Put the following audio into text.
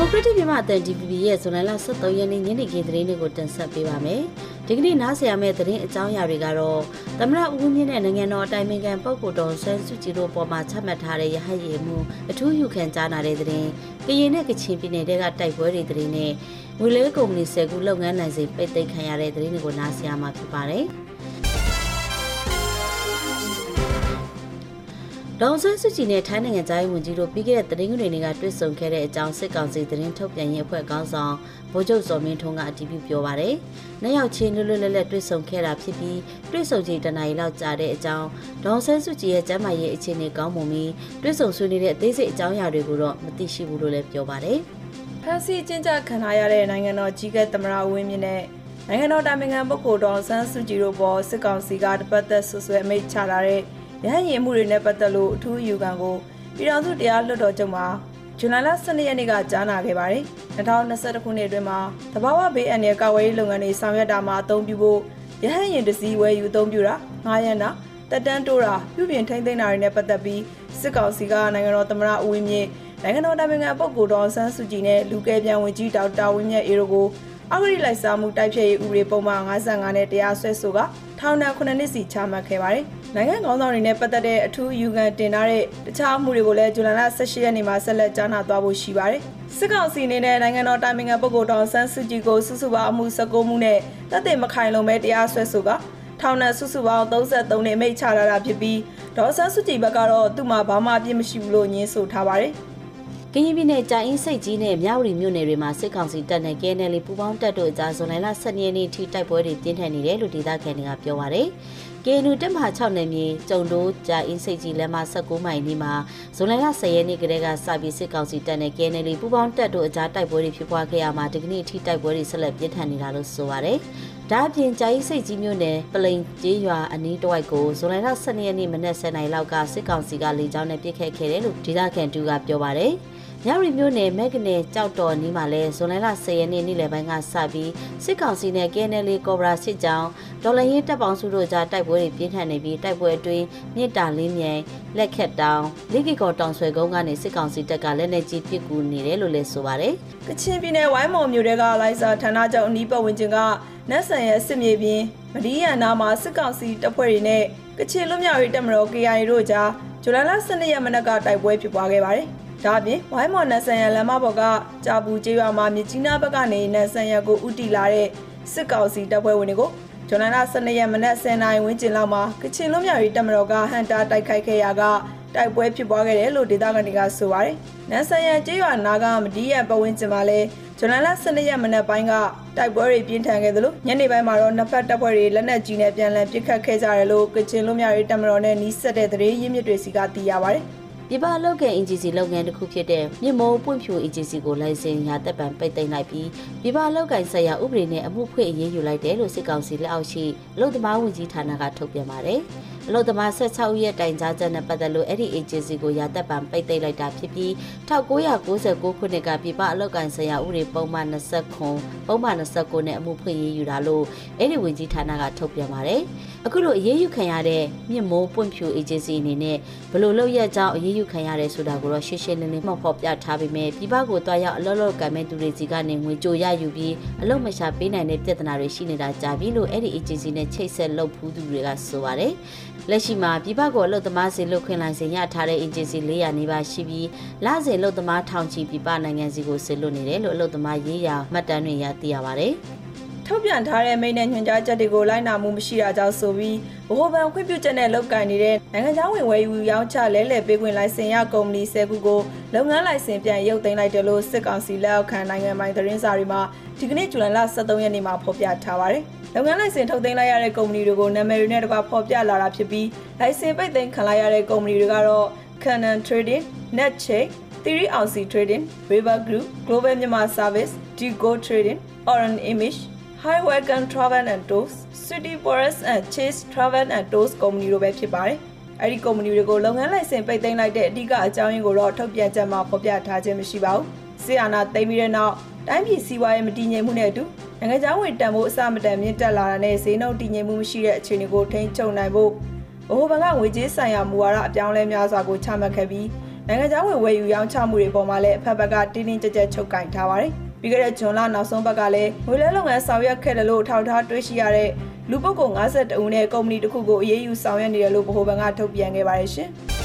မိုကရက်တစ်မြန်မာအသံ DPP ရဲ့ဇွန်လလ23ရက်နေ့ညနေခင်းသတင်းတွေကိုတင်ဆက်ပေးပါမယ်။ဒီကနေ့နားဆင်ရမယ့်သတင်းအကြောင်းအရာတွေကတော့သမရဦးဝင်းမြင့်နဲ့နိုင်ငံတော်အတိုင်ပင်ခံပုဂ္ဂိုလ်တော်ဆန်းစုကြည်တို့ပေါ်မှာချမှတ်ထားတဲ့ရဟတ်ရည်မှုအထူးယူခံကြားနာတဲ့သတင်း၊ကရင်နဲ့ကချင်ပြည်နယ်တွေကတိုက်ပွဲတွေသတင်းနဲ့ငွေလေးကုမ္ပဏီဆယ်ခုလုပ်ငန်းနိုင်စိပိတ်သိမ်းခံရတဲ့သတင်းတွေကိုနားဆင်ရမှာဖြစ်ပါတယ်။ ဒေါန်ဆန်းစုကြည်နဲ့ထိုင်းနိုင်ငံသားရေးဝန်ကြီးတို့ပြီးခဲ့တဲ့သတင်းတွေတွေကတွေ့ဆုံခဲ့တဲ့အကြောင်းစစ်ကောင်စီသတင်းထုတ်ပြန်ရေးအဖွဲ့ခေါင်းဆောင်ဗိုလ်ချုပ်စော်မင်းထွန်းကအတည်ပြုပြောပါရယ်။နှစ်ယောက်ချင်းလွတ်လွတ်လပ်လပ်တွေ့ဆုံခဲ့တာဖြစ်ပြီးတွေ့ဆုံချိန်တနားရီလောက်ကြာတဲ့အကြောင်းဒေါန်ဆန်းစုကြည်ရဲ့ကျမ်းမာရေးအခြေအနေကောင်းမွန်ပြီးတွေ့ဆုံဆွေးနွေးတဲ့အသေးစိတ်အကြောင်းအရာတွေကိုတော့မသိရှိဘူးလို့လည်းပြောပါရယ်။ဖန်စီကျင်းကြခံထားရတဲ့နိုင်ငံတော်ကြီးကဲသမရဝင်းမြင့်နဲ့နိုင်ငံတော်တာမင်ခံပုဂ္ဂိုလ်ဒေါန်ဆန်းစုကြည်တို့ပေါ်စစ်ကောင်စီကတပတ်သက်ဆွဆွဲအမိတ်ချလာတဲ့ ရဟန်းရင်မှုတွေနဲ့ပတ်သက်လို့အထူးယူခံကိုပြည်ထောင်စုတရားလွှတ်တော်ချုပ်မှာဇွန်လ12ရက်နေ့ကကြားနာခဲ့ပါတယ်။2021ခုနှစ်အတွင်းမှာတဘာဝဘေးအန္တရာယ်ကာကွယ်ရေးလုပ်ငန်းတွေဆောင်ရွက်တာမှာအသုံးပြုဖို့ရဟန်းရင်တစည်းဝယ်ယူအသုံးပြုတာငားရမ်းတာတက်တန်းတိုးတာပြုပြင်ထိန်းသိမ်းတာတွေနဲ့ပတ်သက်ပြီးစစ်ကောင်စီကနိုင်ငံတော်သမ္မတဦးဝင်းမြင့်နိုင်ငံတော်တာဝန်ခံပုဂ္ဂိုလ်တော်ဆန်းစုကြည်နဲ့လူကဲပြန်ဝင်ကြီးဒေါက်တာဝင်းမြတ်အေတို့ကို အဂရိလိုက်စားမှုတိုက်ဖြတ်ရေးဥပဒေပုံမှန်55နဲ့တရားစွဲဆိုကထောင်ဒဏ်9နှစ်စီချမှတ်ခဲ့ပါတယ်။နိုင်ငံခေါင်းဆောင်တွေနဲ့ပတ်သက်တဲ့အထူးယူခံတင်ထားတဲ့တခြားအမှုတွေကိုလည်းဇူလိုင်လ18ရက်နေ့မှာဆက်လက်ကြားနာသွားဖို့ရှိပါတယ်။စစ်ကောင်စီအနေနဲ့နိုင်ငံတော်တာမင်ခံပုဂ္ဂိုလ်တော်ဆန်းစုကြည်ကိုစုစုပေါင်းအမှု19မှုနဲ့တပ်တွေမခိုင်လုံပဲတရားစွဲဆိုကထောင်နဲ့စုစုပေါင်း33နှစ်မိတ်ချလာတာဖြစ်ပြီးဒေါ်ဆန်းစုကြည်ဘက်ကတော့သူ့မှာဘာမှအပြစ်မရှိဘူးလို့ညင်းဆိုထားပါတယ်။ ကရင်ပြည်နယ်ကြာအင်းစိတ်ကြီးနဲ့မြဝတီမြို့နယ်တွေမှာစစ်ကောင်စီတပ်နဲ့ KNL ပူးပေါင်းတပ်တို့အကြားဇွန်လ12ရက်နေ့ထိတိုက်ပွဲတွေပြင်းထန်နေတယ်လို့ဒေသခံတွေကပြောပါရယ်။ KNU တပ်မဟာ6နယ်မြေကျုံတိုးကြာအင်းစိတ်ကြီးလမ်းမ19မိုင်နီးမှာဇွန်လ10ရက်နေ့ကတည်းကစပြီးစစ်ကောင်စီတပ်နဲ့ KNL ပူးပေါင်းတပ်တို့အကြားတိုက်ပွဲတွေဖြစ်ပွားခဲ့ရမှာဒီကနေ့ထိတိုက်ပွဲတွေဆက်လက်ပြင်းထန်နေတာလို့ဆိုပါရယ်။ ဒါအပြင်ကြာကြီးစိတ်ကြီးမြို့နယ်ပလိန်ကျေးရွာအနီးတစ်ဝိုက်ကိုဇွန်လ12ရက်နေ့မနက်7:00နာရီလောက်ကစစ်ကောင်စီကလေကြောင်းနဲ့ပစ်ခတ်ခဲ့တယ်လို့ဒေသခံတူကပြောပါရယ်။မြရီမြို့နယ်မက်ကနေကြောက်တော်နီးမှာလဲဇွန်လ10ရက်နေ့နေ့လယ်ပိုင်းကစပြီးစစ်ကောင်စီနဲ့ KNL ကော်ဘရာစစ်ကြောင်းဒေါ်လာရင်းတပ်ပေါင်းစုတို့ကြားတိုက်ပွဲတွေပြင်းထန်နေပြီးတိုက်ပွဲအတွင်းမြစ်တာလင်းမြိုင်လက်ခက်တောင်လိကီကော်တောင်ဆွဲကုန်းကနေစစ်ကောင်စီတပ်ကလက်နက်ကြီးပစ်ကူနေတယ်လို့လည်းဆိုပါတယ်။ကချင်ပြည်နယ်ဝိုင်းမော်မြို့တဲကလိုက်စာဌာနချုပ်အနီးပတ်ဝန်းကျင်က နတ်ဆန်ရဲ့စစ်မြေပြင်မဒီယန်နာမှာစစ်ကောင်စီတပ်ဖွဲ့တွေနဲ့ကချင်လွတ်မြောက်ရေးတပ်မတော် KIA တို့ကြားဇူလိုင်လ12ရက်မနက်ကတိုက်ပွဲဖြစ်ပွားခဲ့ပါတယ်။ဒါအပြင်ဝိုင်းမော်နတ်ဆန်ရလမ်းမပေါ်ကကြာပူကျေးရွာမှာမြကြီးနားဘက်ကနေနတ်ဆန်ရကိုဥတီလာတဲ့စစ်ကောင်စီတပ်ဖွဲ့ဝင်တွေကိုဇွန်လ12ရက်မနက်10:00နာရီဝန်းကျင်လောက်မှာကချင်လွတ်မြောက်ရေးတပ်မတော်ကဟန်တာတိုက်ခိုက်ခဲ့ရာကတိုက်ပွဲဖြစ်ပွားခဲ့တယ်လို့ဒေသခံတွေကဆိုပါတယ်။နန်းဆန်ရကျေးရွာနာကမဒီရပတ်ဝန်းကျင်မှာလည်း ဇွန်လ12ရက်မနက်ပိုင်းကတိုက်ပွဲတွေပြင်းထန်ခဲ့သလိုညနေပိုင်းမှာတော့နှစ်ဖက်တပ်ဖွဲ့တွေလက်နက်ကြီးနဲ့ပြန်လည်ပစ်ခတ်ခဲ့ကြတယ်လို့ကချင်လွတ်မြောက်ရေးတပ်မတော်နဲ့နှီးဆက်တဲ့သတင်းရင်းမြစ်တွေစီကသိရပါတယ်။ပြည်ပလုပ်ငန်း agency လုပ်ငန်းတစ်ခုဖြစ်တဲ့မြင့်မိုးပွင့်ဖြူ agency ကိုလိုင်စင်ရာတက်ပံပိတ်သိမ်းလိုက်ပြီးပြည်ပလုပ်ကိုင်ဆိုင်ရာဥပဒေနဲ့အမှုဖွင့်အရေးယူလိုက်တယ်လို့စစ်ကောင်စီလက်အောက်ရှိအလုပ်သမားဝန်ကြီးဌာနကထုတ်ပြန်ပါတယ်။ အလို့သမား16ဦးရဲ့တိုင်ကြားချက်နဲ့ပတ်သက်လို့အဲ့ဒီ agency ကိုရာသက်ပံပိတ်သိမ်းလိုက်တာဖြစ်ပြီး1999ခုနှစ်ကပြည်ပအလုပ်ကိုင်ဆိုင်ရာဥပဒေပုံမှန်20ခွန်ပုံမှန်29နဲ့အမှုဖွင့်ရေးယူတာလို့အဲ့ဒီဝန်ကြီးဌာနကထုတ်ပြန်ပါတယ်။အခုလိုအရေးယူခံရတဲ့မြင့်မိုးပွင့်ဖြူ agency အနေနဲ့ဘလို့လုပ်ရကြောင်းအရေးယူခံရတယ်ဆိုတာကိုတော့ရှင်းရှင်းလင်းလင်းမှဖော်ပြထားပေမဲ့ပြည်ပကိုတွားရောက်အလုပ်လုပ်ကံမဲ့သူတွေစီကနေငွေကြိုရယူပြီးအလုပ်မရှာပေးနိုင်တဲ့ပြဿနာတွေရှိနေတာကြာပြီလို့အဲ့ဒီ agency နဲ့ချိတ်ဆက်လုပ်ဖူးသူတွေကဆိုပါတယ်။လက်ရှိမှာပြည်ပကိုအလုပ်သမားစီလုတ်ခွင့်လိုင်စင်ရထားတဲ့ agency 400နီးပါးရှိပြီးလစဉ်အလုပ်သမားထောင်ချီပြည်ပနိုင်ငံစီကိုဆေလွတ်နေတယ်လို့အလုပ်သမားရေးရာမှတ်တမ်းတွေရသိရပါတယ် ထုတ်ပြန်ထားတဲ့မိန့်နဲ့ညွှန်ကြားချက်တွေကိုလိုက်နာမှုမရှိတာကြောင့်ဆိုပြီးဗဟိုဘဏ်ခွင့်ပြုချက်နဲ့လုပ်ကိုင်နေတဲ့နိုင်ငံခြားဝင်ဝယ်ယူရောင်းချလဲလှယ်ပေးခွင့်လိုင်စင်ရကုမ္ပဏီ၁၀ခုကိုလုပ်ငန်းလိုင်စင်ပြန်ရုပ်သိမ်းလိုက်တယ်လို့စစ်ကောင်စီလက်အောက်ခံနိုင်ငံပိုင်သတင်းစာတွေမှာဒီကနေ့ဇူလိုင်လ23ရက်နေ့မှာဖော်ပြထားပါတယ်။လုပ်ငန်းလိုင်စင်ထုတ်သိမ်းလိုက်ရတဲ့ကုမ္ပဏီတွေကိုနာမည်တွေနဲ့တကွာဖော်ပြလာတာဖြစ်ပြီးလိုင်စင်ပိတ်သိမ်းခံလိုက်ရတဲ့ကုမ္ပဏီတွေကတော့ Canon Trading, NetChain, Theory OC Trading, River Group, Global Myanmar Service, Digo Trading, Oran Image, Highwagon Travel and Tours, City Forest and Chase Travel and Tours ကုမ္ပဏီတို့ပဲဖြစ်ပါတယ်။အဲဒီကုမ္ပဏီတွေကိုလုပ်ငန်းလိုင်စင်ပိတ်သိမ်းလိုက်တဲ့အဓိကအကြောင်းရင်းကိုတော့ထုတ်ပြန်ချက်မှာဖော်ပြထားခြင်းမရှိပါဘူး။ဆီအာနာသိမ်းပြီးတဲ့နောက်တိုင်းပြည်စီးပွားရေးမတည်ငြိမ်မှုနဲ့အတူနိုင်ငံခြားဝင်တန်ဖိုးအစမတန်မြင့်တက်လာတာနဲ့ဈေးနှုန်းတည်ငြိမ်မှုမရှိတဲ့အခြေအနေကိုထိန်းချုပ်နိုင်ဖို့ဗဟိုဘဏ်ကငွေကြေးဆိုင်ရာမူဝါဒအပြောင်းလဲများစွာကိုချမှတ်ခဲ့ပြီးနိုင်ငံခြားဝင်ဝယ်ယူရောင်းချမှုတွေပေါ်မှာလည်းအဖက်ဘက်ကတင်းတင်းကြပ်ကြပ်ချုပ်ကင်ထားပါတယ်။ ပြီးခဲ့တဲ့ဇွန်လနောက်ဆုံးဘက်ကလည်းငွေလဲလုပ်ငန်းဆောင်ရွက်ခဲ့တယ်လို့ထောက်ထားတွေ့ရှိရတဲ့လူပုဂ္ဂိုလ်52ဦးနဲ့ကုမ္ပဏီတစ်ခုကိုအရေးယူဆောင်ရွက်နေတယ်လို့ဗဟိုဘဏ်ကထုတ်ပြန်ခဲ့ပါတယ်ရှင်။